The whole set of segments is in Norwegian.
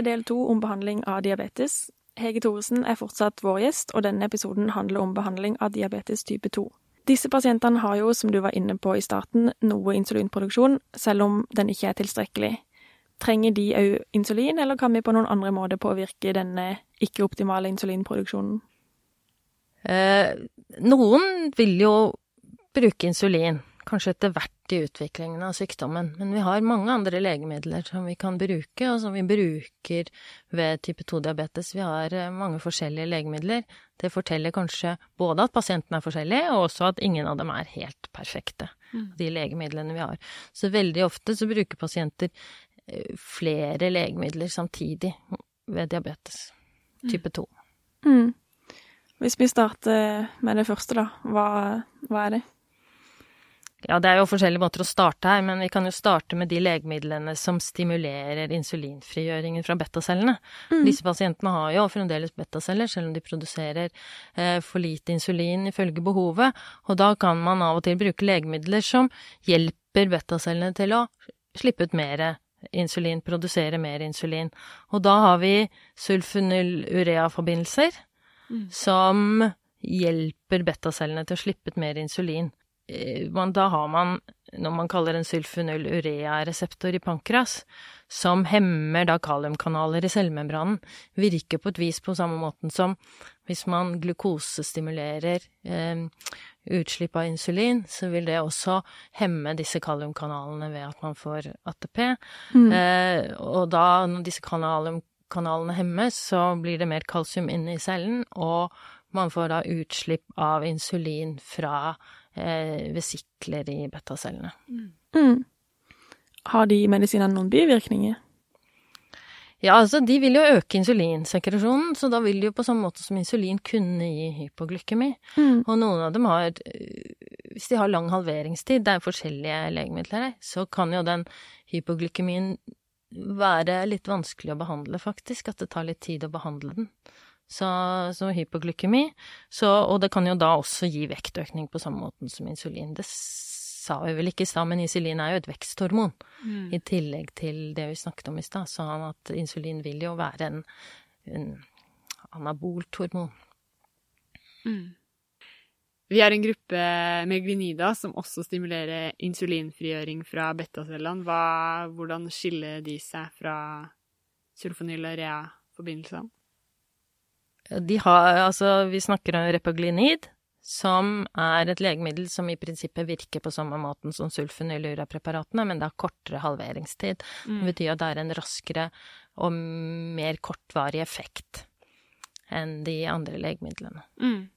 Er del to om behandling av diabetes. Hege Thoresen er fortsatt vår gjest, og denne episoden handler om behandling av diabetes type 2. Disse pasientene har jo, som du var inne på i starten, noe insulinproduksjon, selv om den ikke er tilstrekkelig. Trenger de òg insulin, eller kan vi på noen andre måter påvirke denne ikke-optimale insulinproduksjonen? Eh, noen vil jo bruke insulin, kanskje etter hvert i utviklingen av sykdommen, men vi har mange andre legemidler som vi kan bruke, og som vi bruker ved type 2-diabetes. Vi har eh, mange forskjellige legemidler. Det forteller kanskje både at pasienten er forskjellig, og også at ingen av dem er helt perfekte, mm. de legemidlene vi har. Så veldig ofte så bruker pasienter eh, flere legemidler samtidig ved diabetes type 2. Mm. Hvis vi starter med det første, da. Hva, hva er det? Ja, det er jo forskjellige måter å starte her, men vi kan jo starte med de legemidlene som stimulerer insulinfrigjøringen fra betacellene. Mm. Disse pasientene har jo fremdeles betaceller, selv om de produserer eh, for lite insulin ifølge behovet, og da kan man av og til bruke legemidler som hjelper betacellene til å slippe ut mer insulin, produsere mer insulin. Og da har vi sulfonylurea-forbindelser mm. som hjelper betacellene til å slippe ut mer insulin. Eh, man, da har man noe man kaller en sulfonylurea-reseptor i pankras, som hemmer da kaliumkanaler i cellemembranen. Virker på et vis på samme måten som hvis man glukosestimulerer eh, utslipp av insulin, så vil det også hemme disse kaliumkanalene ved at man får ATP. Mm. Eh, og da, når disse kaliumkanalene hemmes, så blir det mer kalsium inne i cellen, og man får da utslipp av insulin fra eh, vesikler i betacellene. Mm. Har de medisinene noen bivirkninger? Ja, altså de vil jo øke insulinsekresjonen, så da vil de jo på samme måte som insulin kunne gi hypoglykemi. Mm. Og noen av dem har, hvis de har lang halveringstid, det er forskjellige legemidler her, så kan jo den hypoglykemien være litt vanskelig å behandle, faktisk. At det tar litt tid å behandle den. Så, så hypoglykemi. Så, og det kan jo da også gi vektøkning på samme måten som insulin. Det sa vi vel ikke i stad, men insulin er jo et veksthormon. Mm. I tillegg til det vi snakket om i stad. Så at insulin vil jo være en, en anabolt hormon. Mm. Vi er en gruppe med glinida som også stimulerer insulinfrigjøring fra betacellene. Hvordan skiller de seg fra sulfonylurea-forbindelsene? De har Altså, vi snakker om repaglinid, som er et legemiddel som i prinsippet virker på samme måten som sulfonylurea-preparatene, men det har kortere halveringstid. Mm. Det betyr at det er en raskere og mer kortvarig effekt enn de andre legemidlene. Mm.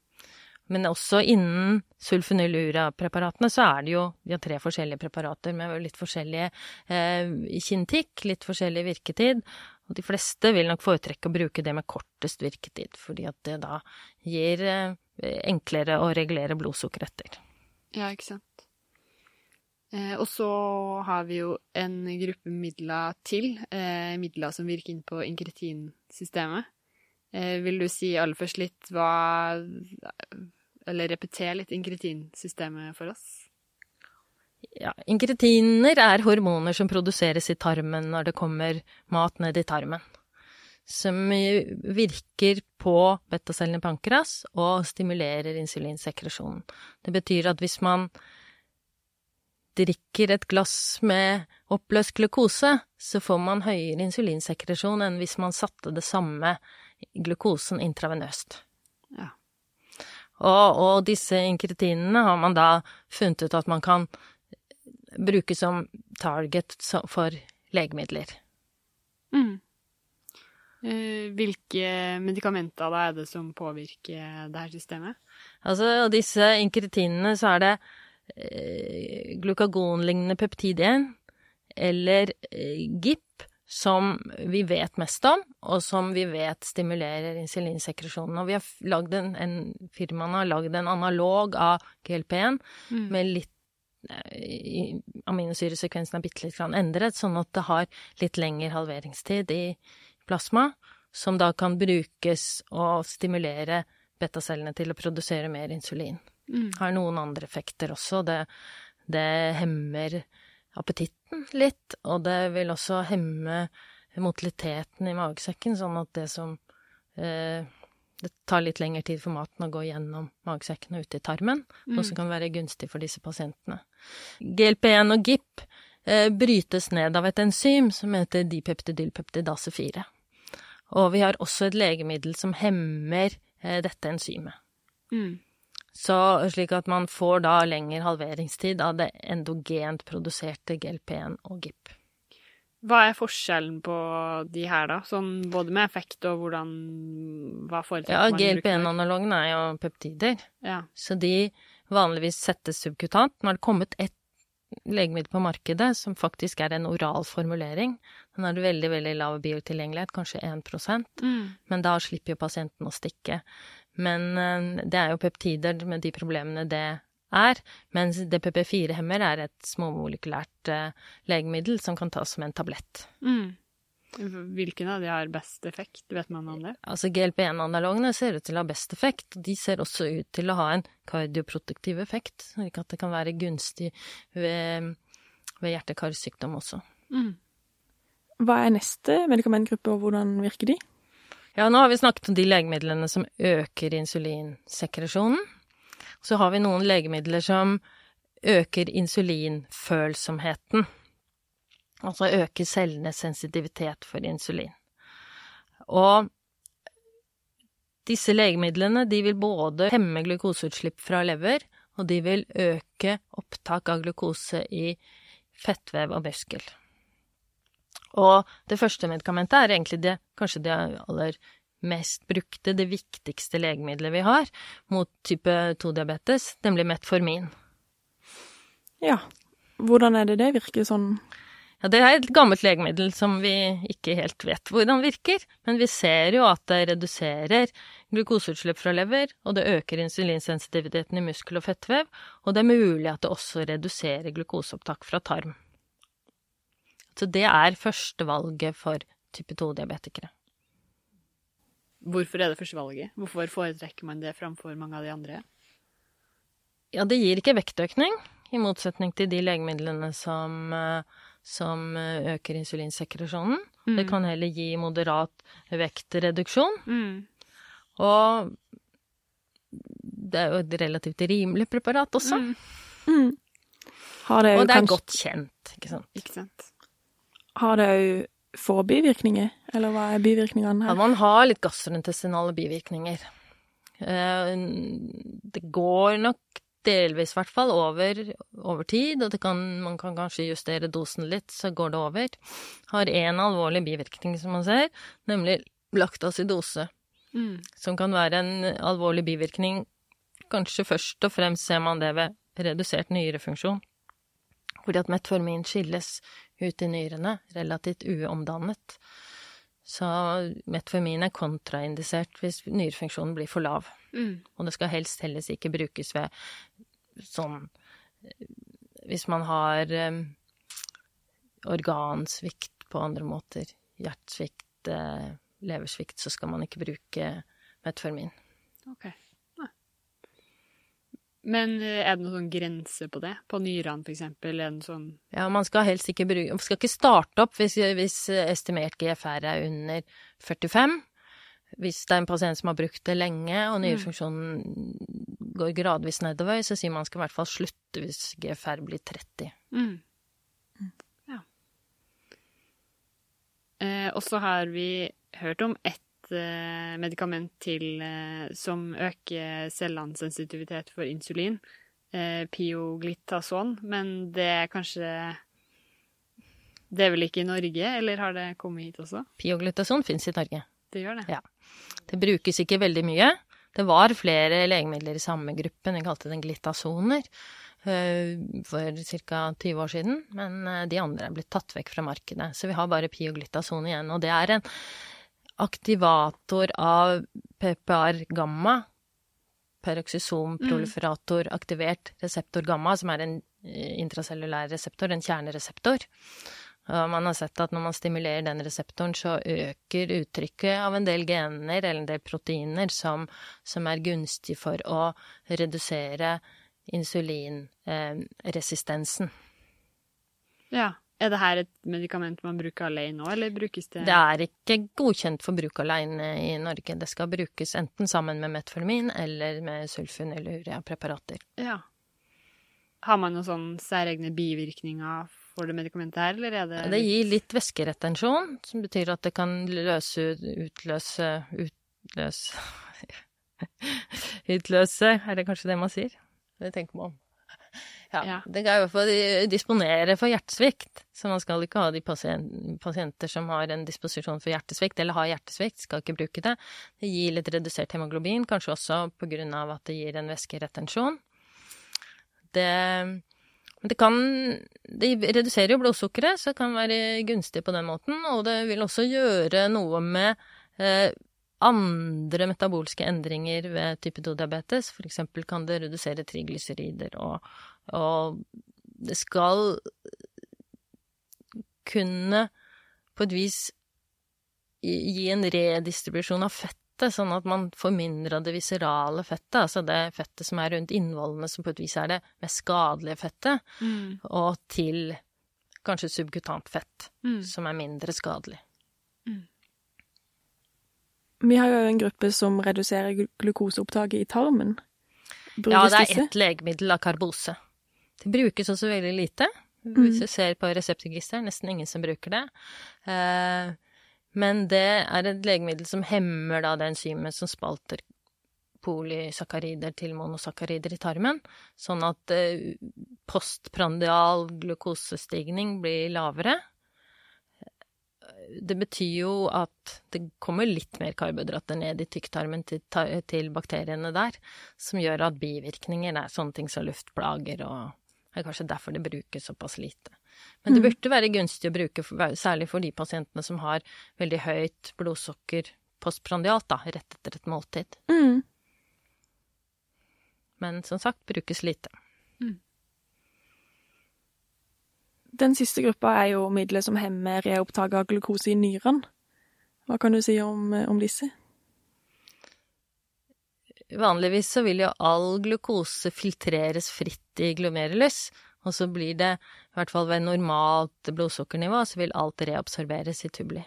Men også innen sulfonylurea-preparatene så er det jo De har tre forskjellige preparater med litt forskjellige eh, kintikk, litt forskjellig virketid. Og de fleste vil nok foretrekke å bruke det med kortest virketid, fordi at det da gir eh, enklere å regulere blodsukkeret etter. Ja, ikke sant. Eh, og så har vi jo en gruppe midler til, eh, midler som virker inn på inkretinsystemet. Vil du si aller først litt hva Eller repetere litt inkretinsystemet for oss? Ja, inkretiner er hormoner som produseres i tarmen når det kommer mat ned i tarmen. Som virker på betacellene i pankras og stimulerer insulinsekresjonen. Det betyr at hvis man drikker et glass med oppløst glukose, så får man høyere insulinsekresjon enn hvis man satte det samme glukosen intravenøst. Ja. Og, og disse inkretinene har man da funnet ut at man kan brukes som target for legemidler. Mm. Eh, hvilke medikamenter er det som påvirker det her systemet? Altså, disse inkretinene, så er det eh, glukagonlignende peptid 1 eller eh, GIP som vi vet mest om, og som vi vet stimulerer insulinsekresjonen. Og vi har lagd en, en firmaene har lagd en analog av GLP-1 mm. med litt aminosyresekvensen er bitte litt endret, sånn at det har litt lengre halveringstid i plasma, som da kan brukes og stimulere betacellene til å produsere mer insulin. Mm. Har noen andre effekter også. Det, det hemmer appetitten litt, og det vil også hemme motiliteten i magesekken, sånn at det som eh, Det tar litt lengre tid for maten å gå gjennom magesekken og ut i tarmen, Mm. noe som kan være gunstig for disse pasientene. GLP1 og GIP eh, brytes ned av et enzym som heter dipeptidylpeptidase 4. Og vi har også et legemiddel som hemmer eh, dette enzymet. Mm. Så slik at man får da lengre halveringstid av det endogent produserte GLP1 og GIP. Hva er forskjellen på de her, da? Sånn både med effekt og hvordan Hva foretrekker Ja, man Ja, bruke? GLP1-analogene er jo peptider, Ja. så de vanligvis settes subkutant. Nå har det kommet ett legemiddel på markedet som faktisk er en oral formulering. Den har veldig, veldig lav biotilgjengelighet, kanskje 1 Mm. men da slipper jo pasienten å stikke. Men eh, det er jo peptider med de problemene det er, mens DPP4-hemmer er et småmolekylært eh, legemiddel som kan tas som en tablett. Mm. Hvilken av de har best effekt? Vet man om det? Altså GLP1-analogene ser ut til å ha best effekt, og de ser også ut til å ha en kardioprotektiv effekt, slik at det kan være gunstig ved, ved hjerte-karsykdom også. Mm. Hva er neste medikamentgruppe, og hvordan virker de? Ja, nå har vi snakket om de legemidlene som øker insulinsekresjonen. Så har vi noen legemidler som øker insulinfølsomheten. Altså øke cellenes sensitivitet for insulin. Og disse legemidlene de vil både hemme glukoseutslipp fra lever, og de vil øke opptak av glukose i fettvev og muskel. Og det første medikamentet er egentlig det, kanskje det aller mest brukte, det viktigste legemiddelet vi har mot type 2-diabetes, nemlig metformin. Ja. Hvordan er det det virker sånn? Ja, det er et gammelt legemiddel som vi ikke helt vet hvordan virker, men vi ser jo at det reduserer glukoseutslipp fra lever, og det øker insulinsensitiviteten i muskel og fettvev, og det er mulig at det også reduserer glukoseopptak fra tarm. Så det er førstevalget for type 2-diabetikere. Hvorfor er det førstevalget? Hvorfor foretrekker man det framfor mange av de andre? Ja, det gir ikke vektøkning, i motsetning til de legemidlene som, eh, som eh, øker insulinsekresjonen. Mm. Det kan heller gi moderat vektreduksjon. Mm. Og det er jo et relativt rimelig preparat også. Mm. Mm. Har det Og det er kanskje godt kjent, ikke sant. Ikke sant? Har det òg få bivirkninger, eller hva er bivirkningene Ja, her? man har litt gastrointestinale bivirkninger. Eh, Det går nok delvis, i hvert fall, over, over tid, og det kan, man kan kanskje justere dosen litt, så går det over. Har én alvorlig bivirkning, som man ser, nemlig laktasidose, Mm. som kan være en alvorlig bivirkning. Kanskje først og fremst ser man det ved redusert nyrefunksjon, fordi at metformin skilles ut i nyrene, relativt uomdannet. Så metformin er kontraindisert hvis nyrefunksjonen blir for lav. Mm. Og det skal helst heller ikke brukes ved sånn eh, Hvis man har um, organsvikt på andre måter, hjertesvikt, uh, leversvikt, så skal man ikke bruke metformin. Ok. Nei. Men eh, er det noen sånn grense på det? På nyrene, for eksempel? Er det sånn Ja, man skal helst ikke bruke Man skal ikke starte opp hvis, hvis estimert GFR er under 45. Hvis det er en pasient som har brukt det lenge, og nyrefunksjonen går gradvis nedover, så sier man skal i hvert fall slutte hvis GFR blir 30. mm. Ja. Eh, og så har vi hørt om ett eh, medikament til eh, som øker cellenes sensitivitet for insulin. Eh, pioglitason. Men det er kanskje Det er vel ikke i Norge, eller har det kommet hit også? Pioglutason fins i Norge. Det gjør det. Ja. Det brukes ikke veldig mye. Det var flere legemidler i samme gruppen, vi kalte den glitasoner, eh, for ca. 20 år siden, men eh, de andre er blitt tatt vekk fra markedet. Så vi har bare pioglitason igjen, og det er en aktivator av PPR-gamma, peroxysom proliferator aktivert reseptor gamma, som er en eh, intracellulær reseptor, en kjernereseptor. Og man har sett at når man stimulerer den reseptoren, så øker uttrykket av en del gener eller en del proteiner som, som er gunstig for å redusere insulinresistensen. Ja. Er det her et medikament man bruker alene nå, eller brukes det Det er ikke godkjent for bruk alene i Norge. Det skal brukes enten sammen med metformin eller med sulfonylurea-preparater. Ja. Har man noen sånne særegne bivirkninger for du medikamentet her, eller er det Det gir litt væskeretensjon, som betyr at det kan løse utløse utløse Utløse, er det kanskje det man sier? Det tenker man om. Ja, Ja. Det kan i hvert fall disponere for hjertesvikt. Så man skal ikke ha de pasienter som har en disposisjon for hjertesvikt, eller har hjertesvikt, skal ikke bruke det. Det gir litt redusert hemoglobin, kanskje også på grunn av at det gir en væskeretensjon. Det men det kan Det reduserer jo blodsukkeret, så det kan være gunstig på den måten. Og det vil også gjøre noe med eh, andre metabolske endringer ved type 2-diabetes. For eksempel kan det redusere triglycerider, og, og det skal kunne på et vis gi en redistribusjon av fettet, sånn at man får mindre av det viserale fettet, altså det fettet som er rundt innvollene, som på et vis er det mest skadelige fettet, Mm. og til kanskje subkutant fett, Mm. som er mindre skadelig. Vi har jo en gruppe som reduserer glu- glukoseopptaket i tarmen. Brukes Ja, det er disse? ett legemiddel av karbose. Det brukes også veldig lite. Mm. Hvis du ser på reseptregisteret, nesten ingen som bruker det. Eh, men det er et legemiddel som hemmer da det enzymet som spalter polysakarider til monosakarider i tarmen, sånn at eh, postprandial glukosestigning blir lavere. Det betyr jo at det kommer litt mer karbohydrater ned i tykktarmen til, til bakteriene der, som gjør at bivirkninger er sånne ting som luftplager og det er kanskje derfor det brukes såpass lite. Men det Mm. burde være gunstig å bruke, for, særlig for de pasientene som har veldig høyt blodsukker postprandialt, da, rett etter et måltid. Mm. Men som sagt, brukes lite. Den siste gruppa er jo midler som hemmer reopptak av glukose i nyrene. Hva kan du si om, om disse? Vanligvis så vil jo all glukose filtreres fritt i glomerulus, og så blir det, i hvert fall ved normalt blodsukkernivå, så vil alt reabsorberes i tubli.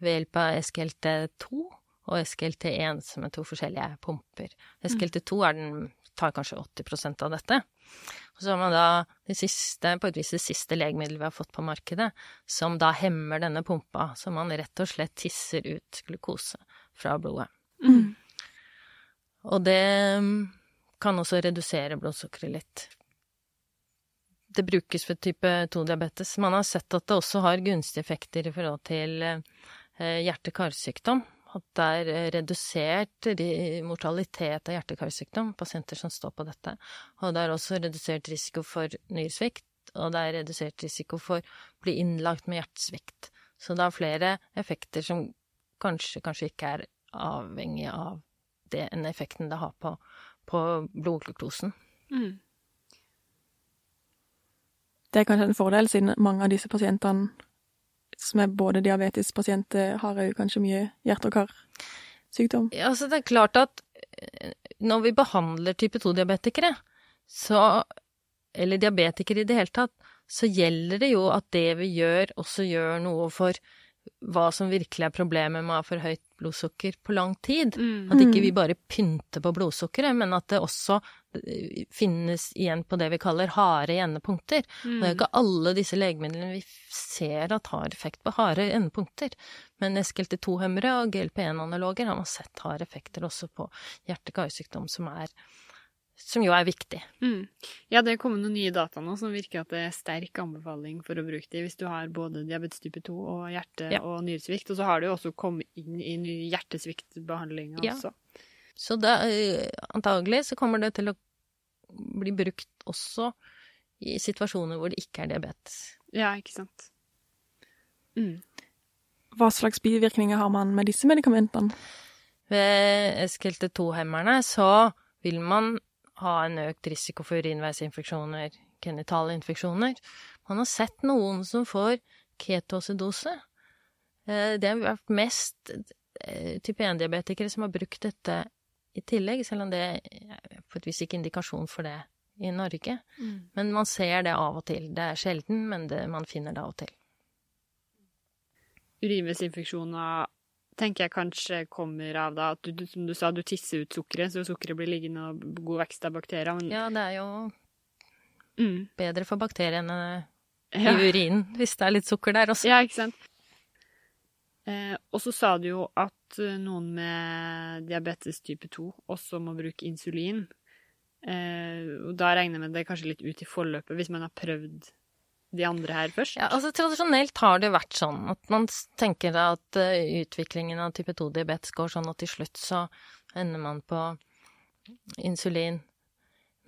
Ved hjelp av SGLT2 og SGLT1, som er to forskjellige pumper. SGLT2 er den, tar kanskje 80% av dette. Og så har man da det siste, på et vis det siste legemiddelet vi har fått på markedet, som da hemmer denne pumpa, så man rett og slett tisser ut glukose fra blodet. Mm. Og det mm, kan også redusere blodsukkeret litt. Det brukes for type 2-diabetes. Man har sett at det også har gunstige effekter i forhold til eh, hjerte-karsykdom. At det er eh, redusert mortalitet av hjerte-karsykdom, pasienter som står på dette. Og det er også redusert risiko for nyresvikt, og det er redusert risiko for å bli innlagt med hjertesvikt. Så det er flere effekter som kanskje, kanskje ikke er avhengig av den effekten det har på, på blodglukosen. Mm. Det er kanskje en fordel, siden mange av disse pasientene som er både diabetespasienter, har jo kanskje mye hjerte- og karsykdom. Ja, altså det er klart at eh, når vi behandler type 2-diabetikere, så Eller diabetikere i det hele tatt, så gjelder det jo at det vi gjør, også gjør noe for hva som virkelig er problemet med å ha for høyt blodsukker på lang tid. Mm. At ikke vi bare pynter på blodsukkeret, men at det også eh, finnes igjen på det vi kaller harde endepunkter. Og det er jo ikke alle disse legemidlene vi ser at har effekt på harde endepunkter. Men SGLT2-hemmere og GLP-1-analoger har man sett har effekter også på hjerte-karsykdom, som, er- som jo er viktig. Mm. Ja, det er kommet noen nye data nå som virker at det er sterk anbefaling for å bruke det hvis du har både diabetes type 2 og hjerte- Ja. og nyresvikt. Og så har det jo også kommet inn i ny hjertesviktbehandlinga Ja. også. Så det, eh, antagelig så kommer det til å bli brukt også i situasjoner hvor det ikke er diabetes. Ja, ikke sant. Mm. Hva slags bivirkninger har man med disse medikamentene? Ved SKLT2-hemmerne så vil man ha en økt risiko for urinveisinfeksjoner, genitalinfeksjoner. Man har sett noen som får ketoacidose. Eh, Det har vært mest eh, type 1-diabetikere som har brukt dette i tillegg, selv om det er på et vis ikke indikasjon for det i Norge. Mm. Men man ser det av og til. Det er sjelden, men det, man finner det av og til. Urinveisinfeksjoner tenker jeg kanskje kommer av da at du, som du sa, du tisser ut sukkeret, så sukkeret blir liggende og god vekst av bakterier. Men, Ja, det er jo mm, bedre for bakteriene i ja. urinen hvis det er litt sukker der også. ja, ikke sant. Eh, og så sa du jo at eh, noen med diabetes type 2 også må bruke insulin. Eh, og da regner jeg med det kanskje litt ut i forløpet, hvis man har prøvd de andre her først. Ja, altså Tradisjonelt har det vært sånn at man tenker at uh, utviklingen av type 2-diabetes går sånn at til slutt så ender man på insulin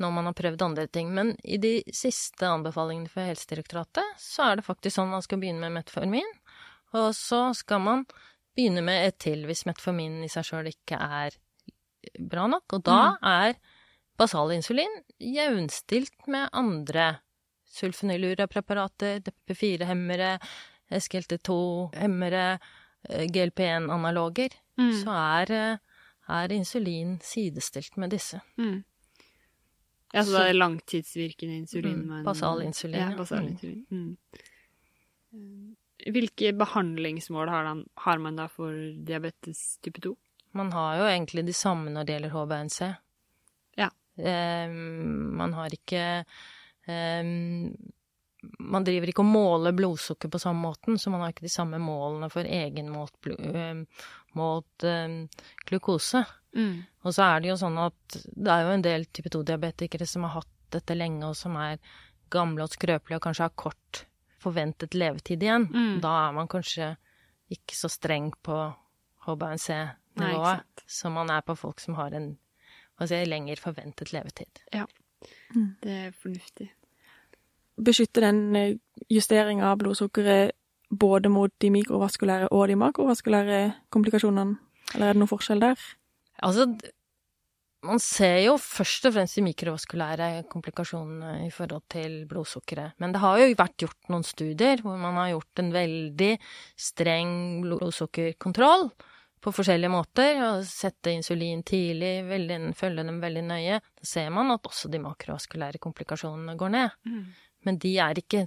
når man har prøvd andre ting. Men i de siste anbefalingene fra Helsedirektoratet så er det faktisk sånn man skal begynne med metformin, og så skal man begynne med et til hvis metformin i seg sjøl ikke er bra nok. Og da er basalinsulin jevnstilt med andre sulfonylurepreparater, DP4-hemmere, SGLT2-hemmere, eh, GLP1-analoger, Mm. så er, eh, er insulin sidestilt med disse. Mm. Ja, så det er langtidsvirkende insulin. Mm, basalinsulin, Ja, basal basalinsulin. Mm. Hvilke behandlingsmål har, den, har man da for diabetes type 2? Man har jo egentlig de samme når det gjelder HbA1c. Ja. Eh, man har ikke eh, Man driver ikke og måler blodsukker på samme måten, så man har ikke de samme målene for egenmålt målt eh, glukose. Mm. Og så er det jo sånn at det er jo en del type 2-diabetikere som har hatt dette lenge, og som er gamle og skrøpelige og kanskje har kort forventet levetid igjen. Mm. Da er man kanskje ikke så streng på HbA1c-nivået som man er på folk som har en hva si, lenger forventet levetid. Det er fornuftig. Beskytter den eh, justeringa av blodsukkeret både mot de mikrovaskulære og de makrovaskulære komplikasjonene? Eller er det noen forskjell der? Altså, man ser jo først og fremst de mikrovaskulære komplikasjonene i forhold til blodsukkeret. Men det har jo vært gjort noen studier hvor man har gjort en veldig streng blodsukkerkontroll på forskjellige måter, og sette insulin tidlig, veldig, følge dem veldig nøye. Da ser man at også de makroaskulære komplikasjonene går ned. Mm. Men de er ikke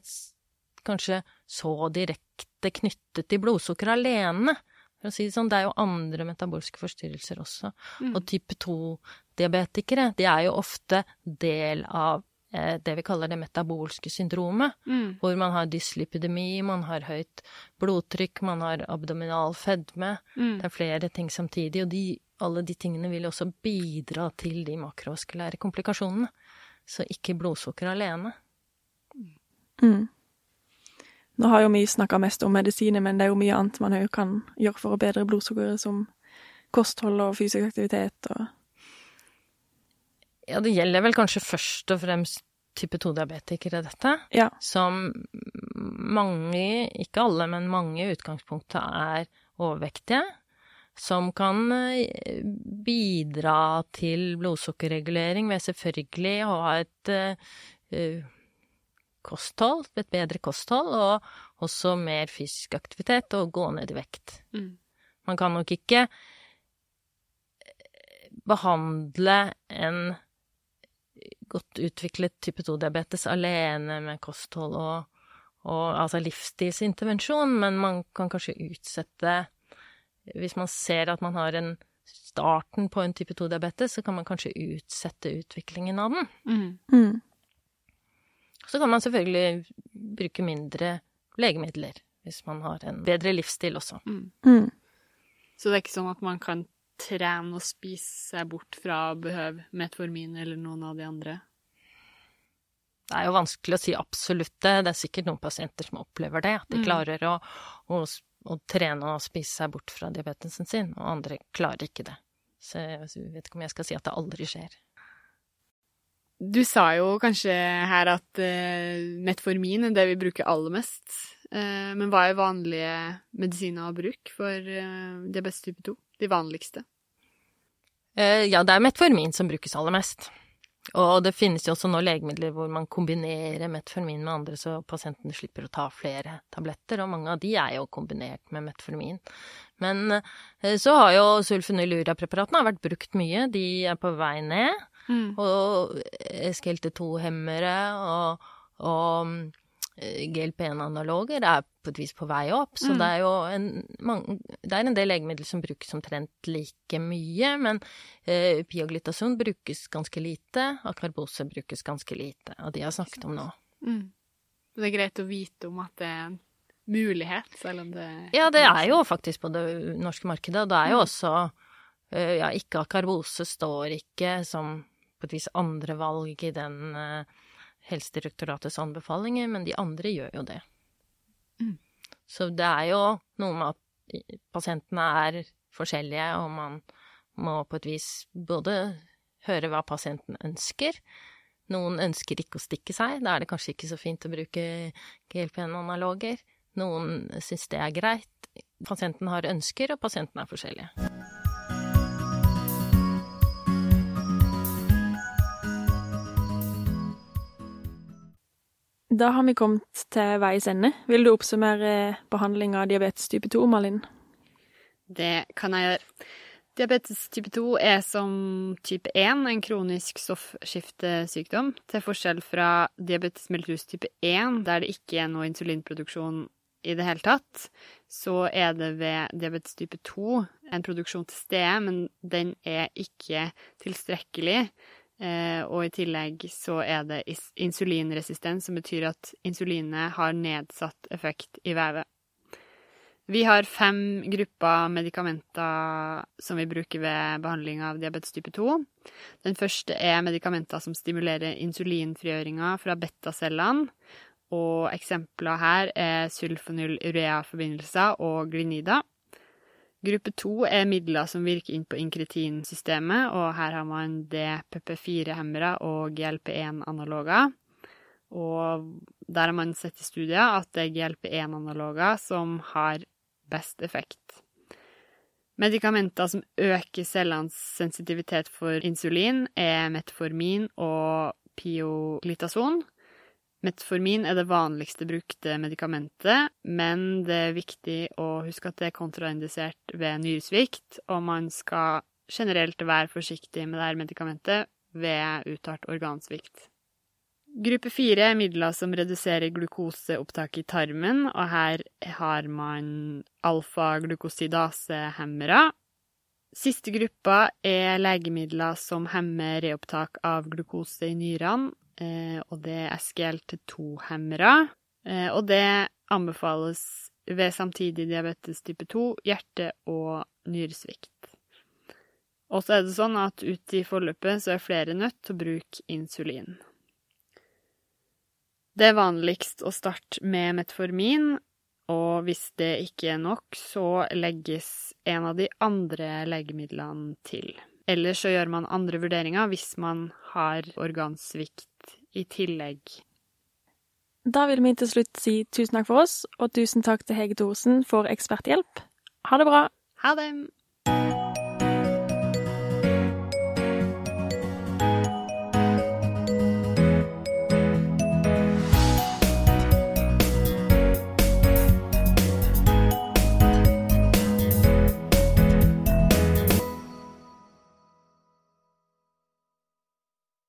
kanskje så direkte knyttet til blodsukker alene. For å si det sånn, det er jo andre metabolske forstyrrelser også. Mm. Og type 2-diabetikere, de er jo ofte del av det vi kaller det metabolske syndromet, Mm. hvor man har dyslipidemi, man har høyt blodtrykk, man har abdominal fedme. Mm. Det er flere ting samtidig, og de, alle de tingene vil også bidra til de makrovaskulære komplikasjonene. Så ikke blodsukker alene. Mm. Nå har jo vi snakka mest om medisiner, men det er jo mye annet man òg kan gjøre for å bedre blodsukkeret, som kosthold og fysisk aktivitet og Ja, det gjelder vel kanskje først og fremst type 2-diabetikere, dette. Ja. Som mange, ikke alle, men mange i utgangspunktet er overvektige. Som kan eh, bidra til blodsukkerregulering ved selvfølgelig å ha et eh, kosthold, et bedre kosthold, og også mer fysisk aktivitet og gå ned i vekt. Mm. Man kan nok ikke eh, behandle en godt utviklet type 2-diabetes alene med kosthold og, og altså livsstilsintervensjon, men man kan kanskje utsette Hvis man ser at man har en starten på en type 2-diabetes, så kan man kanskje utsette utviklingen av den. Mm. mm. Så kan man selvfølgelig bruke mindre legemidler hvis man har en bedre livsstil også. Mm. Mm. Så det er ikke sånn at man kan trene og spise seg bort fra å behøve metformin eller noen av de andre? Det er jo vanskelig å si absolutt det. Det er sikkert noen pasienter som opplever det, at de Mm. klarer å, å, å trene og spise seg bort fra diabetesen sin, og andre klarer ikke det. Så jeg vet ikke om jeg skal si at det aldri skjer. Du sa jo kanskje her at uh, metformin er det vi bruker aller mest. Uh, men hva er vanlige medisiner å bruke for uh, diabetes type 2? De vanligste? Eh, ja, det er metformin som brukes aller mest. Og det finnes jo også nå legemidler hvor man kombinerer metformin med andre, så pasienten slipper å ta flere tabletter, og mange av de er jo kombinert med metformin. Men eh, så har jo sulfonylurepreparatene vært brukt mye, de er på vei ned. Mm. Og SGLT2-hemmere og, og eh, GLP-1-analoger er på et vis på vei opp. Så Mm. det er jo en, mange, det er en del legemidler som brukes omtrent like mye, men eh, pioglitason brukes ganske lite, akarbose brukes ganske lite, og de har snakket om nå. Mm. Det er greit å vite om at det er en mulighet, selv om det Ja, det er jo faktisk på det norske markedet, og det er jo Mm. også eh, Ja, ikke akarbose står ikke som på et vis andre valg i den eh, Helsedirektoratets anbefalinger, men de andre gjør jo det. Mm. Så det er jo noe med at pasientene er forskjellige, og man må på et vis både høre hva pasienten ønsker. Noen ønsker ikke å stikke seg, da er det kanskje ikke så fint å bruke GLP-1-analoger. Noen syns det er greit. Pasienten har ønsker, og pasienten er forskjellige. Da har vi kommet til veis ende. Vil du oppsummere behandling av diabetes type 2, Malin? Det kan jeg gjøre. Diabetes type 2 er som type 1 en kronisk stoffskiftesykdom, til forskjell fra diabetes mellitus type 1, der det ikke er noe insulinproduksjon i det hele tatt. Så er det ved diabetes type 2 en produksjon til stede, men den er ikke tilstrekkelig. Eh, og i tillegg så er det insulinresistens, som betyr at insulinet har nedsatt effekt i vevet. Vi har fem grupper medikamenter som vi bruker ved behandling av diabetes type 2. Den første er medikamenter som stimulerer insulinfrigjøringa fra betacellene. Og eksempler her er sulfonylurea-forbindelser og glinida. Gruppe to er midler som virker inn på inkretinsystemet, og her har man DPP4-hemmere og GLP1-analoger. Og der har man sett i studier at det er GLP1-analoger som har best effekt. Medikamenter som øker cellenes sensitivitet for insulin, er metformin og pioglitason. Metformin er det vanligste brukte medikamentet, men det er viktig å huske at det er kontraindisert ved nyresvikt, og man skal generelt være forsiktig med dette medikamentet ved uttalt organsvikt. Gruppe fire er midler som reduserer glukoseopptaket i tarmen, og her har man alfa-glukosidasehemmere. Siste gruppa er legemidler som hemmer reopptak av glukose i nyrene, og det er SGLT2-hemmere. Eh, og det anbefales ved samtidig diabetes type 2, hjerte- og nyresvikt. Og så er det sånn at ute i forløpet så er flere nødt til å bruke insulin. Det er vanligst å starte med metformin, og hvis det ikke er nok, så legges en av de andre legemidlene til. Ellers så gjør man andre vurderinger hvis man har organsvikt i tillegg. Da vil vi til slutt si tusen takk for oss, og tusen takk til Hege Thorsen for eksperthjelp. Ha det bra! Ha det!